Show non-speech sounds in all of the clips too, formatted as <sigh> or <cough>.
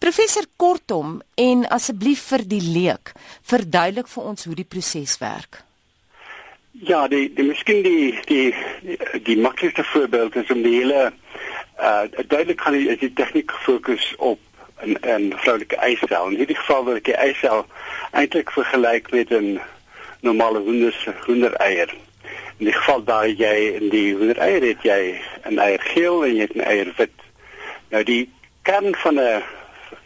Professor Kortom en asseblief vir die leek, verduidelik vir ons hoe die proses werk. Ja, die die miskien die die die, die maklikste voorbeeld is om die hele uh duidelik gaan die, die tegniek gefokus op 'n 'n vroulike eisel. In hierdie geval word die eisel eintlik vergelyk met 'n normale hoender hoendereier. In die geval daar jy in die hoendereier het jy 'n eier geel en jy het 'n eier wit. Nou die kern van 'n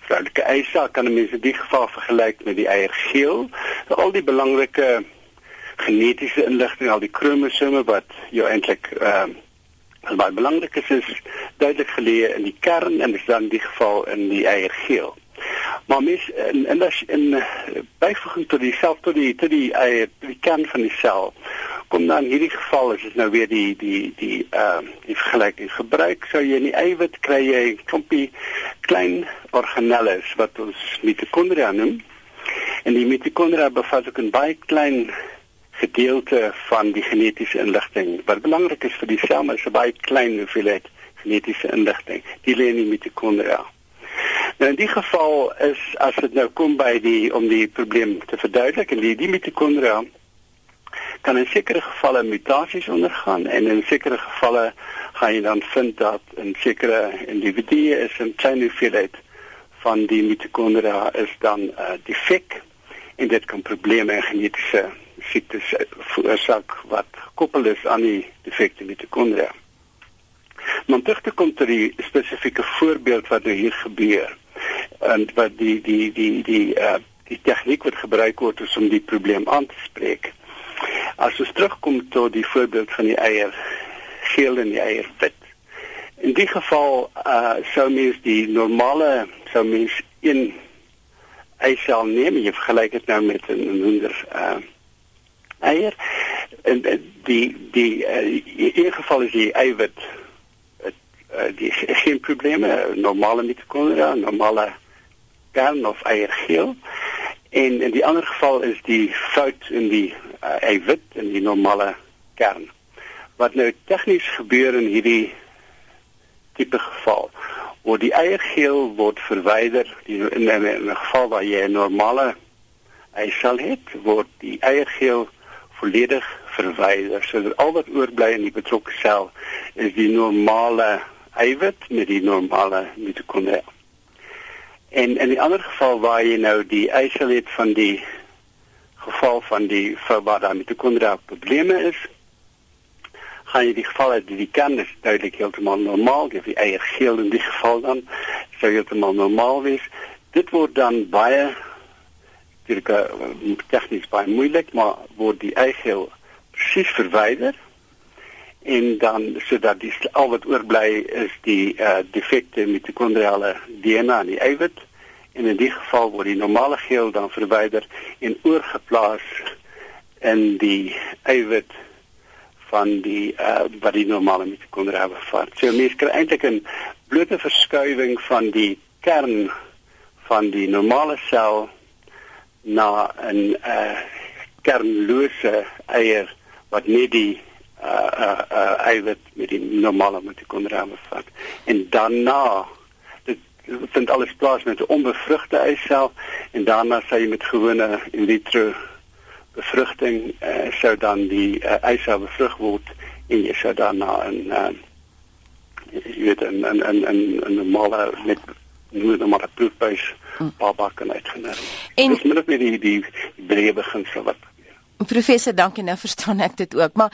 vroulike eisel kan mense in die geval vergelyk met die eier geel. So al die belangrike genetiese inligting, al die kromosome wat jou eintlik ehm baie belangrik is is duidelik geleë in die kern en is dan in die geval in die eiergeel. Maar mis en en as in byvoeging tot die tot die tot die kern van die sel kom dan in hierdie geval is dit nou weer die die die ehm uh, die vergelyking gebruik sou jy in die eiwit kry jy 'n klompie klein organelles wat ons mitokondria noem en die mitokondria bevat ook 'n baie klein gedeelte van die genetiese inligting. Wat belangrik is vir die sel is 'n baie klein hoeveelheid genetiese inligting. Die lê in die mitokondria. Nou in die geval is as dit nou kom by die om die probleem te verduidelik en die, die mitokondria kan in sekere gevalle mutasies ondergaan en in sekere gevalle gaan jy dan vind dat in sekere individue is 'n klein hoeveelheid van die mitokondria is dan uh, defek en dit kan probleme in genetiese siektes veroorsaak wat gekoppel is aan die defekte mitokondria. Maar terug te kom tot die spesifieke voorbeeld wat nou hier gebeur en wat die die die die uh die tegniek wat gebruik word om die probleem aan te spreek. As ons terugkom tot die voorbeeld van die eier geel en die eier wit. In die geval uh sou mens die normale sou mens een eisel neem, jy vergelyk dit nou met 'n hoender uh eier en die die uh, in geval is die eiwit uh, die geen probleme normale mitokondria normale kern of eiergeel en in die ander geval is die fout in die uh, eiwit in die normale kern wat nou tegnies gebeur in hierdie tipe geval word die eiergeel word verwyder die, in, 'n geval waar jy 'n normale eisel het word die eiergeel volledig verwyder. So al wat oorbly in die betrokke sel is die normale eiwit met die normale mitokondria. En in 'n ander geval waar jy nou die het van die geval van die verbada mitokondria probleme is, gaan jy die geval uit die kern is duidelik heeltemal normaal, jy die eier geel in die geval dan sou heeltemal normaal wees. Dit word dan baie natuurlik uh, tegnies baie moeilik, maar word die eigeel presies verwyder en dan sodat die al wat oorbly is die uh, defekte mitokondriale DNA in die eiwit en in die geval word die normale geel dan verwyder en oorgeplaas in die eiwit van die uh, wat die normale mitokondria bevat. So mens kry eintlik 'n blote verskuiwing van die kern van die normale sel na 'n uh, kernlose eier wat net die uh uh, uh eiwit met die normale mitokondria bevat. En daarna dit vind alles plaas met 'n onbevrugte eisel en daarna sê jy met gewone in vitro bevrugting uh, sou dan die uh, eisel bevrug word en jy sou daarna 'n uh, jy weet 'n 'n 'n 'n normale met noem dit maar 'n proefbuis baba kan uitgeneem. En dis min of meer die die, breë beginsel wat. Professor, dankie nou verstaan ek dit ook, maar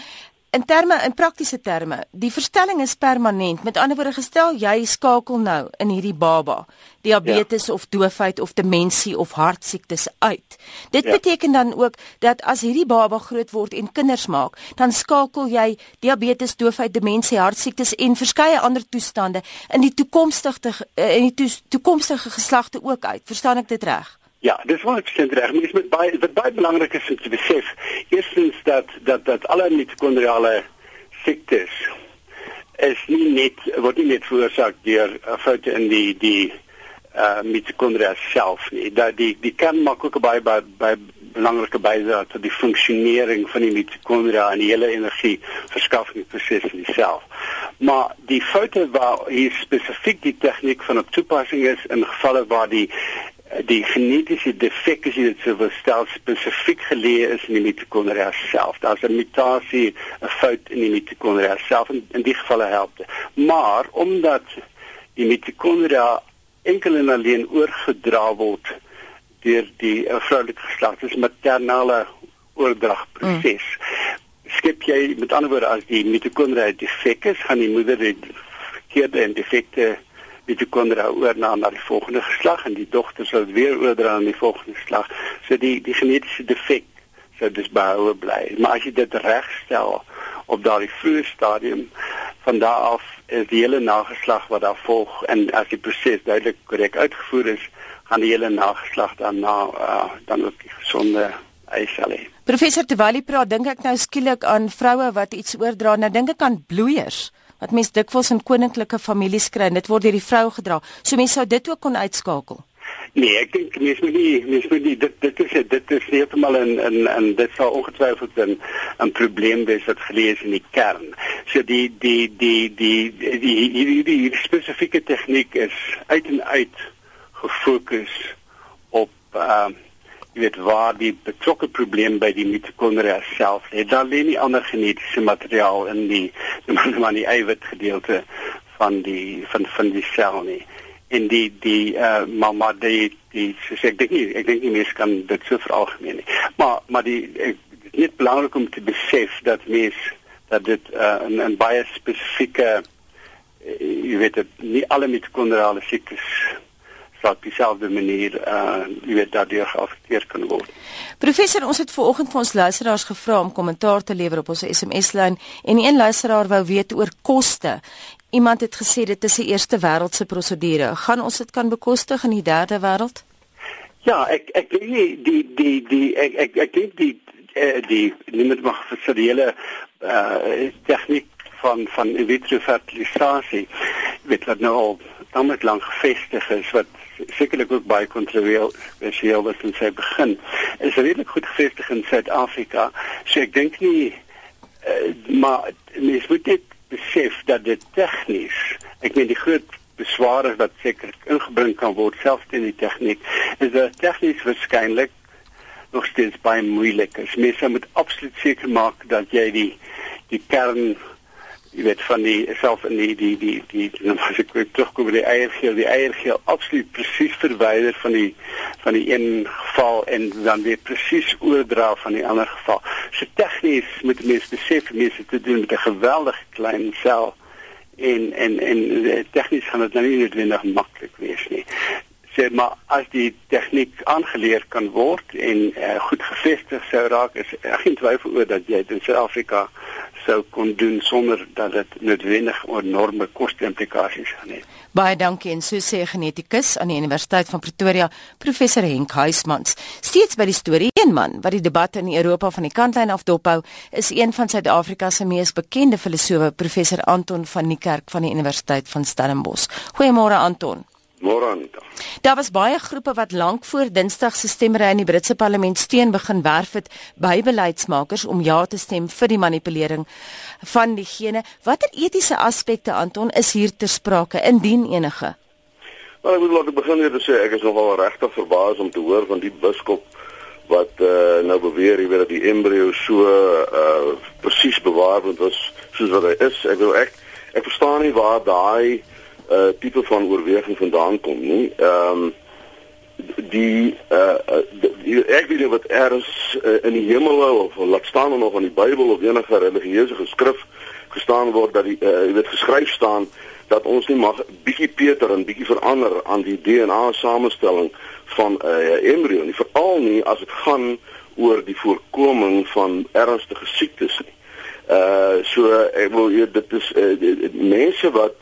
in terme in praktiese terme, die verstelling is permanent. Met ander woorde gestel jy skakel nou in hierdie baba diabetes ja. of doofheid of demensie of hartsiektes uit. Dit ja. beteken dan ook dat as hierdie baba groot word en kinders maak, dan skakel jy diabetes, doofheid, demensie, hartsiektes en verskeie ander toestande in die toekomstige eh, in die toekomstige geslagte ook uit. Verstaan ek dit reg? Ja, dis wat ek sê reg. Mens moet baie wat baie belangrik is om te besef, eerstens dat dat dat alle mitokondriale siektes is nie net word nie net veroorsaak deur foute in die die uh mitokondria self nie. Dat die die kan maak ook baie baie, baie belangrike bydrae tot die funksionering van die mitokondria en die hele energie verskaffing proses in die sel. maar die foute waar hier spesifiek die tegniek van op toepassing is in gevalle waar die die genetiese defek is dit sou verstel spesifiek geleë is in die mitokondria self. Daar's 'n mutasie, 'n fout in die mitokondria self en in die gevalle help dit. Maar omdat die mitokondria enkel en alleen oorgedra word deur die uh, vroulike geslag, dis maternale oordragproses. Mm. Skep jy met ander woorde as die mitokondria defek is, gaan die moeder die verkeerde en defekte mitokondria oorna na die volgende geslag en die dogter sal weer oordra aan die volgende geslag. So die die genetiese defek sou dus behou bly. Maar as jy dit regstel op daardie vroeë stadium van daar af is die hele nageslag wat daar volg en as die proses duidelik korrek uitgevoer is, gaan die hele nageslag dan na uh, dan ook gesonde eiselle. Professor Tewali praat dink ek nou skielik aan vroue wat iets oordra. Nou dink ek aan bloeiers wat mense dikwels in koninklike families kry. Dit word deur die vrou gedra. So mense sou dit ook kon uitskakel. Nee, ek dink mense moet nie mense moet nie dit dit is dit is heeltemal in in en dit sal ongetwyfeld 'n 'n probleem wees wat gelees in die kern. So die die die die die die, die, die, die spesifieke tegniek is uit en uit gefokus op ehm uh, jy weet waar die betrokke probleem by die mitokondria self lê. Daar lê nie ander genetiese materiaal in die <laughs> maar die eiwit gedeelte van die van van die sel nie. En die die uh maar maar die die so ek dink nie ek dink nie mense kan dit so veralgemeen nie. Maar maar die ek, dit is net belangrik om te besef dat mense dat dit uh, 'n 'n baie spesifieke jy weet dit nie alle mitokondriale siektes op dieselfde manier uh jy weet daardeur geaffekteer kan word. Professor, ons het vanoggend vir ons luisteraars gevra om kommentaar te lewer op ons SMS-lyn en een luisteraar wou weet oor koste. Iemand het gesê dit is 'n eerste wêreldse prosedure. Gaan ons dit kan bekostig in die derde wêreld? Ja, ek ek dink nie die die die ek ek ek dink die eh, die niemand mag vir sy hele uh tegniek van van in vitro fertilisasie weet wat nou al tamelik lank gevestig is wat sekerlik ook baie kontroversieel was in sy begin. Is redelik goed gevestig in Suid-Afrika. So ek dink nie uh, maar mens moet net besef dat dit tegnies ek meen die groot besware wat seker ingebring kan word selfs teen die tegniek is dat tegnies waarskynlik nog steeds baie moeilik is. Mense moet absoluut seker maak dat jy die die kern jy weet van die self in die die die die as ek terugkom by die eiergeel die eiergeel absoluut presies verwyder van die van die een geval en dan weer presies oordra van die ander geval. So tegnies moet mense besef mense te doen met 'n geweldige klein sel en en en eh, tegnies gaan dit nou nie noodwendig maklik wees nie. Sê maar as die tegniek aangeleer kan word en uh, goed gevestig sou raak is geen twyfel oor dat jy in Suid-Afrika sou kon doen sonder dat dit noodwendig enorme koste-implikasies gaan hê. Baie dankie en so sê genetikus aan die Universiteit van Pretoria, professor Henk Huysmans. Steeds by die storie, een man wat die debat in Europa van die kantlyn af dophou, is een van Suid-Afrika se mees bekende filosowe, professor Anton van Niekerk van die Universiteit van Stellenbosch. Goeiemôre Anton. Môre Anita. Daar was baie groepe wat lank voor Dinsdag se stemmery in die Britse parlement steun begin werf het by beleidsmakers om ja te stem vir die manipulering van diegene. Watter etiese aspekte Anton is hier ter sprake indien enige? Wel, ek moet laat begin weer sê ek is nogal regtig verbaas om te hoor van die biskop wat uh, nou beweer hy weet dat die embrio so uh, presies bewaar word was soos wat hy is. Ek wil ek ek verstaan nie waar daai uh tipe van oorweging vandaan kom nie. Ehm um, die uh ek weet nie wat eers uh, in die hemel of laat staan nog in die Bybel of enige religieuse geskrif gestaan word dat die uh, jy weet geskryf staan dat ons nie mag bietjie Peter en bietjie verander aan die DNA samestelling van 'n uh, embrio nie veral nie as dit gaan oor die voorkoming van ernstige siektes nie. Uh so ek wil dit is uh, mense wat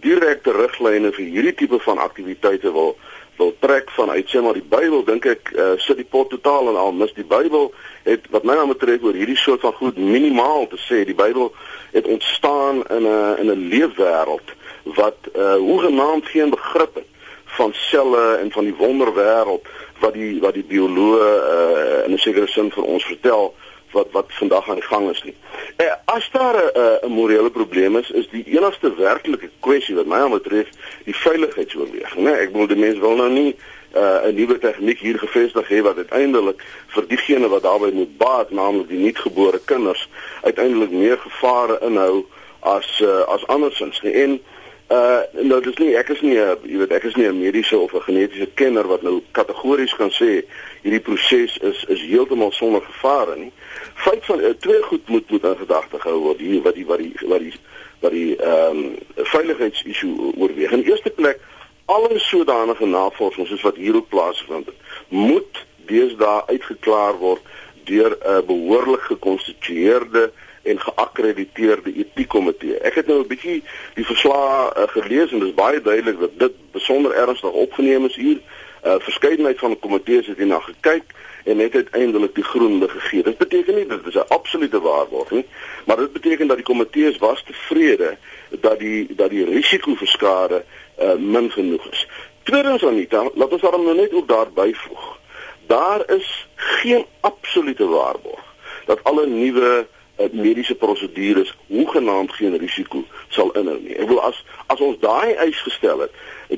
direkte riglyne vir hierdie tipe van aktiwiteite wil wil trek vanuit. Sê maar die Bybel dink ek uh, sit die pot totaal en al mis. Die Bybel het wat my nou betref oor hierdie soort van goed minimaal te sê. Die Bybel het ontstaan in 'n in 'n leefwêreld wat uh, hoegenaamd geen begrip het van selle en van die wonderwêreld wat die wat die bioloë uh, in 'n sekere sin vir ons vertel wat wat vandag aan die gang is nie. Eh, as daar 'n 'n morele probleem is, is die enigste werklike kwessie wat my betref die veiligheidsoorweging, né? Ek bedoel die mense wil nou nie uh, 'n nuwe tegniek hier gevestig hê wat uiteindelik vir diegene wat daarbey moet baat, naamlik die nuutgebore kinders, uiteindelik meer gevare inhou as uh, as andersins. En uh nou dis nie ek is nie 'n jy weet ek is nie 'n mediese of 'n genetiese kenner wat nou kategories kan sê hierdie proses is is heeltemal sonder gevare nie. Feit van uh, twee goed moet moet in gedagte gehou word hier wat die wat die wat die wat die ehm um, veiligheidsissue oorweeg. In eerste plek alle sodanige navorsing soos wat hierop plaasvind moet deesdae uitgeklaar word deur 'n behoorlik gekonstitueerde en geakkrediteerde etiekkomitee. Ek het nou 'n bietjie die verslae uh, gelees en dit is baie duidelik dat dit besonder ernstig opgeneem is hier. 'n uh, Verskeidenheid van komitees het hierna gekyk en het uiteindelik die groen lig gegee. Dit beteken nie dit is 'n absolute waarborg nie, maar dit beteken dat die komitees was tevrede dat die dat die risiko vir skade uh, min genoeg is. Tweedens Anita, laat ons daarom nou net ook daarby voeg. Daar is geen absolute waarborg dat alle nuwe mediese prosedures hoegenaamd geen risiko sal inhou nie. Ek wil as as ons daai eis gestel het,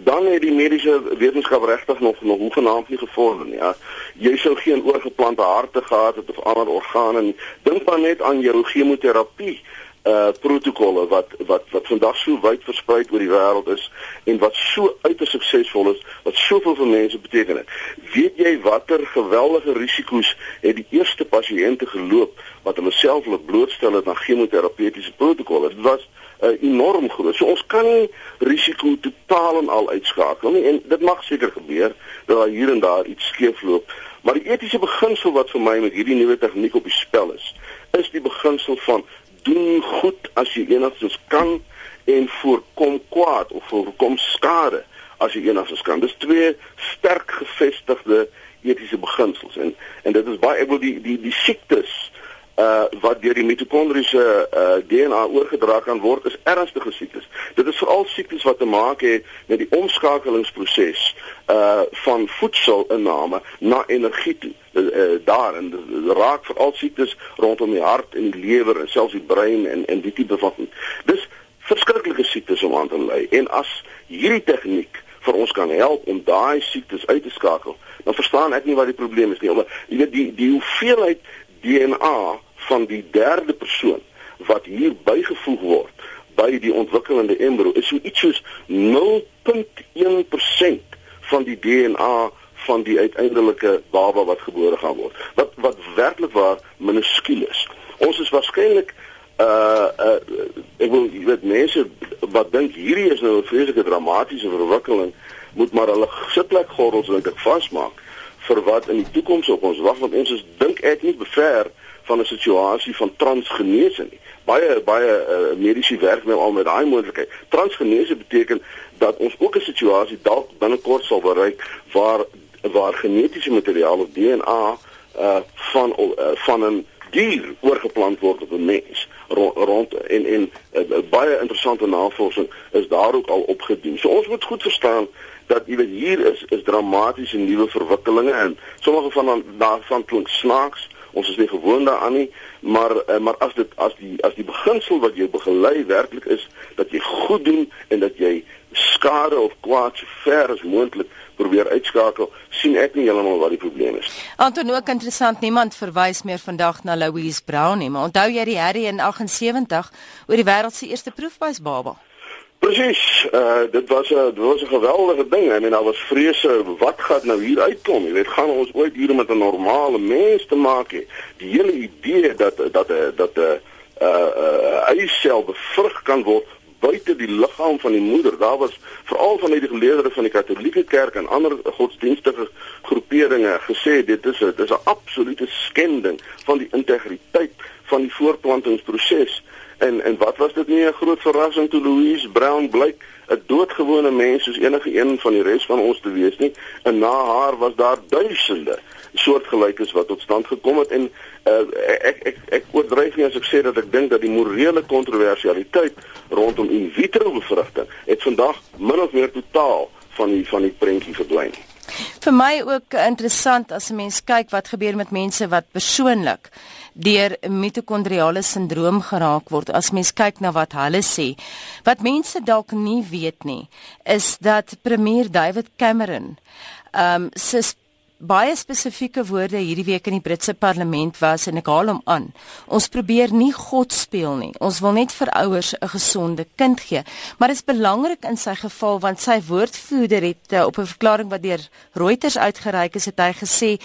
dan het die mediese wetenskap regtig nog nog hoegenaamd nie gevorder nie. Ja. Jy sou geen oorgeplante harte gehad het of ander organe nie. Dink maar net aan jou chemoterapie uh protokolle wat wat wat vandag so wyd versprei oor die wêreld is en wat so uiters suksesvol is wat soveel vir mense beteken het. Weet jy watter geweldige risiko's het die eerste pasiënte geloop wat hulle self hulle blootstel het aan chemoterapeutiese protokolle? Dit was uh, enorm groot. So ons kan nie risiko totaal en al uitskakel nie en dit mag seker gebeur dat daar hier en daar iets skeefloop. Maar die etiese beginsel wat vir my met hierdie nuwe tegniek op die spel is, is die beginsel van doen goed as jy enigstens kan en voorkom kwaad of voorkom skade as jy enigstens kan. Dis twee sterk gevestigde etiese beginsels en en dit is baie ek wil die die die siektes uh wat deur die mitokondriese uh DNA oorgedra kan word is ernstige siektes. Dit is veral siektes wat te maak het met die omskakelingsproses uh van voedselinname na energie toe. Uh, uh daar en raak veral siektes rondom die hart en die lewer en selfs die brein en en die tipe van dis verskriklike siektes om aan te ly. En as hierdie tegniek vir ons kan help om daai siektes uit te skakel, dan verstaan ek nie wat die probleem is nie. Jy weet die die hoeveelheid DNA van die derde persoon wat hier bygevoeg word by die ontwikkelende embrio is so iets soos 0.1% van die DNA van die uiteindelike baba wat gebore gaan word. Wat wat werklik waar minuskiel is. Ons is waarskynlik uh uh ek wil jy weet mense wat dink hierdie is nou 'n vreeslike dramatiese verwikkeling moet maar hulle sitplek gordels dink ek vasmaak vir wat in die toekoms op ons wag want ons is dink ek nie bever van 'n situasie van transgenese nie. Baie baie uh, mediese werk nou al met daai moontlikheid. Transgenese beteken dat ons ook 'n situasie dalk binnekort sal bereik waar waar genetiese materiaal of DNA uh van uh, van 'n dier oorgeplant word op 'n mens rond, rond en en uh, baie interessante navorsing is daar ook al opgedoen. So ons moet goed verstaan dat jy weet hier is is dramatiese nuwe verwikkelinge en sommige van daarvan klink snaaks ons is nie gewoond daaraan nie maar uh, maar as dit as die as die beginsel wat jou begelei werklik is dat jy goed doen en dat jy skade of kwaad so ver as moontlik probeer uitskakel sien ek nie heeltemal wat die probleem is. Anton ook interessant niemand verwys meer vandag na Louise Brown nie maar onthou jy die Harry in 78 oor die wêreld se eerste proefbuis baba Presies. Uh dit was 'n dit was 'n geweldige ding. I mean, daar was vrese wat gaan nou hier uitkom? Jy weet, gaan ons ooit hier met 'n normale mens te maak hê? Die hele idee dat dat dat 'n uh uh eisel bevrug kan word buite die liggaam van die moeder. Daar was veral van die geleerders van die Katolieke Kerk en ander godsdienstige groeperinge gesê dit is 'n dit is 'n absolute skending van die integriteit van die voortplantingsproses. En en wat was dit nie 'n groot verrassing toe Louise Brown blyk 'n doodgewone mens soos enige een van die res van ons te wees nie. En na haar was daar duisende soortgelykes wat tot stand gekom het en uh, ek ek ek oordryf nie as ek sê dat ek dink dat die morele kontroversialiteit rondom in vitro bevrugting het vandag min of meer totaal van die van die prentjie verdwyn. Vir my ook interessant as 'n mens kyk wat gebeur met mense wat persoonlik deur mitokondriale sindroom geraak word. As mens kyk na wat hulle sê, wat mense dalk nie weet nie, is dat premier David Cameron ehm um, se baie spesifieke woorde hierdie week in die Britse parlement was en ek haal hom aan. Ons probeer nie God speel nie. Ons wil net vir ouers 'n gesonde kind gee. Maar dit is belangrik in sy geval want sy woordvoerder het uh, op 'n verklaring wat deur Reuters uitgereik is, het hy gesê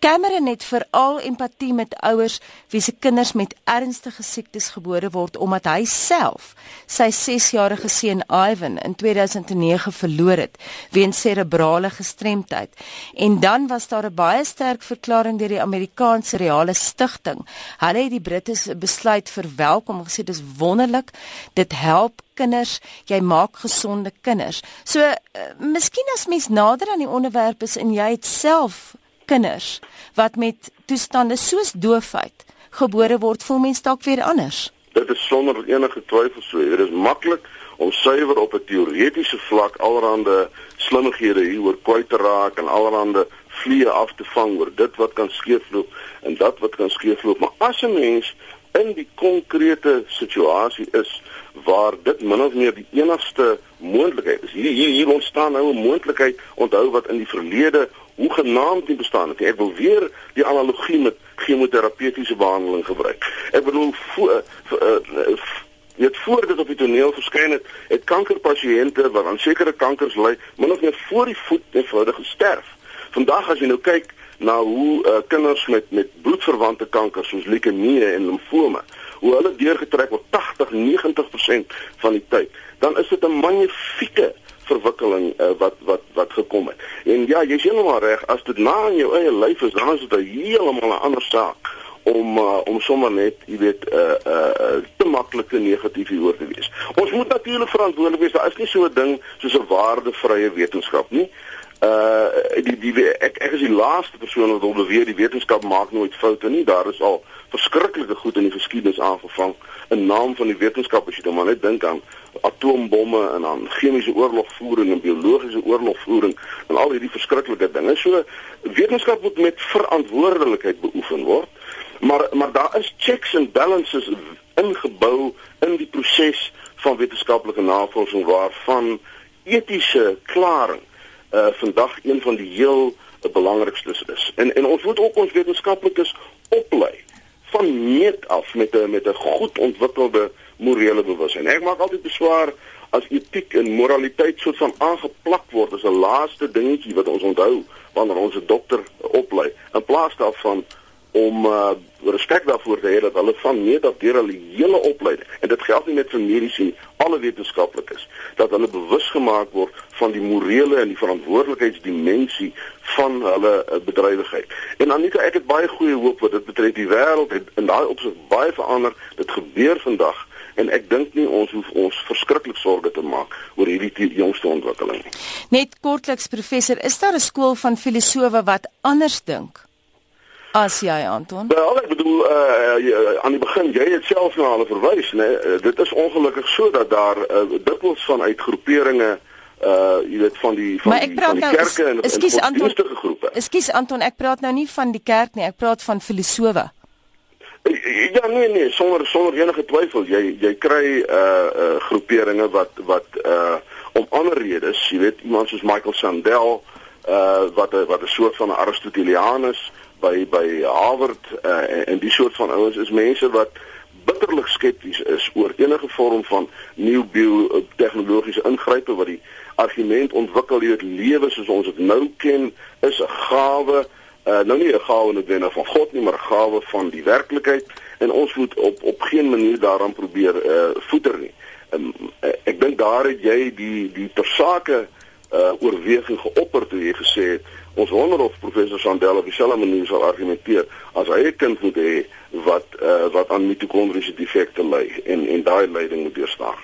Cameron het veral empatie met ouers wie se kinders met ernstige siektes gebore word omdat hy self sy 6-jarige seun Ivan in 2009 verloor het weens serebrale gestremdheid. En dan was daar 'n baie sterk verklaring deur die Amerikaanse Reale Stichting. Hulle het die Britte besluit verwelkom en gesê dis wonderlik. Dit help kinders, jy maak gesonde kinders. So, uh, miskien as mens nader aan die onderwerp is en jy het self kinders wat met toestande soos doofheid gebore word, voel mens dalk weer anders. Dit is sonder enige twyfel so. Dit is maklik om suiwer op 'n teoretiese vlak allerhande slimmighede hieroor kwyt te raak en allerhande vliee af te vang oor dit wat kan skeefloop en dat wat kan skeefloop. Maar as 'n mens in die konkrete situasie is waar dit min of meer die enigste moontlikheid is. Hier hier, hier ontstaan nou 'n moontlikheid onthou wat in die verlede hoe genaamd nie bestaan het. Ek wil weer die analogie met chemoterapeutiese behandeling gebruik. Ek bedoel voor net uh, voor dit op die toneel verskyn het, het kankerpasiënte wat aan sekere kankers ly, min of meer voor die voet eenvoudig gesterf. Vandag as jy nou kyk na hoe uh, kinders met met bloedverwante kankers soos leukemie en limfome, hoe hulle deurgetrek word 80-90% van die tyd, dan is dit 'n magnifieke verwikkeling uh, wat wat wat gekom het. En ja, jy's heeltemal reg, as dit na in jou eie lyf is, dan is dit heeltemal 'n ander saak om uh, om sommer net, jy weet, uh, uh, te maklike negatief hieroor te wees. Ons moet natuurlik verantwoordelik wees. Daar is nie so 'n ding soos 'n waardevrye wetenskap nie. Uh die die ek ek is die laaste persoon wat wil beweer die wetenskap maak nooit foute nie. Daar is al verskriklike goed in die geskiedenis aangevang in naam van die wetenskap as jy dan maar net dink aan atoombomme en aan chemiese oorlogvoering en biologiese oorlogvoering en al hierdie verskriklike dinge. So wetenskap moet met verantwoordelikheid beoefen word. Maar maar daar is checks and balances ingebou in die proses van wetenskaplike navorsing waarvan etiese klaring uh vandag een van die heel belangrikstes is. En en ons moet ook ons wetenskaplikes oplei van meet af met 'n met 'n goed ontwikkelde morele bewussyn. Ek maak altyd beswaar as etiek en moraliteit soort van aangeplak word as 'n laaste dingetjie wat ons onthou wanneer ons 'n dokter oplei in plaas daarvan om uh, respek daarvoor te hê dat hulle van meet af deur hulle hele opleiding en dit geld nie net vir mediese nie, alle wetenskaplikes dat hulle bewus gemaak word van die morele en die verantwoordelikheidsdimensie van hulle uh, bedrywigheid. En Anita, ek het baie goeie hoop wat dit betref die wêreld het in daai opsig baie verander. Dit gebeur vandag en ek dink nie ons hoef ons verskriklik sorge te maak oor hierdie jongste ontwikkeling nie. Net kortliks professor, is daar 'n skool van filosowe wat anders dink? As jy Anton. Wel, ek bedoel uh aan die begin jy het self na hulle verwys, né? Nee? Dit is ongelukkig so dat daar uh, dikwels vanuit groeperinge uh jy weet van die van die, van die nou, kerke en ekskuus Anton. Ekskuus Anton, ek praat nou nie van die kerk nie, ek praat van filosowe. Ja nee nee, sonder sonder enige twyfel, jy jy kry uh uh groeperinge wat wat uh om ander redes, jy weet iemand soos Michael Sandel uh wat wat 'n soort van Aristotelianus by by Harvard uh, en die soort van ouens is mense wat bitterlik skepties is oor enige vorm van nuwe biotehnologiese ingrype wat die argument ontwikkel hier lewe soos ons dit nou ken is 'n gawe uh, nou nie 'n gawe noodwendig van God nie maar gawe van die werklikheid en ons moet op op geen manier daaraan probeer uh, voeter nie. Um, ek dink daar het jy die die tersake uh, oorweging geopper toe jy gesê het Ons wonder of professor Sandel op dieselfde manier sal argumenteer as hy 'n kind moet hê wat uh, wat aan mitokondriese defekte ly en en daai lyding moet deurstaan.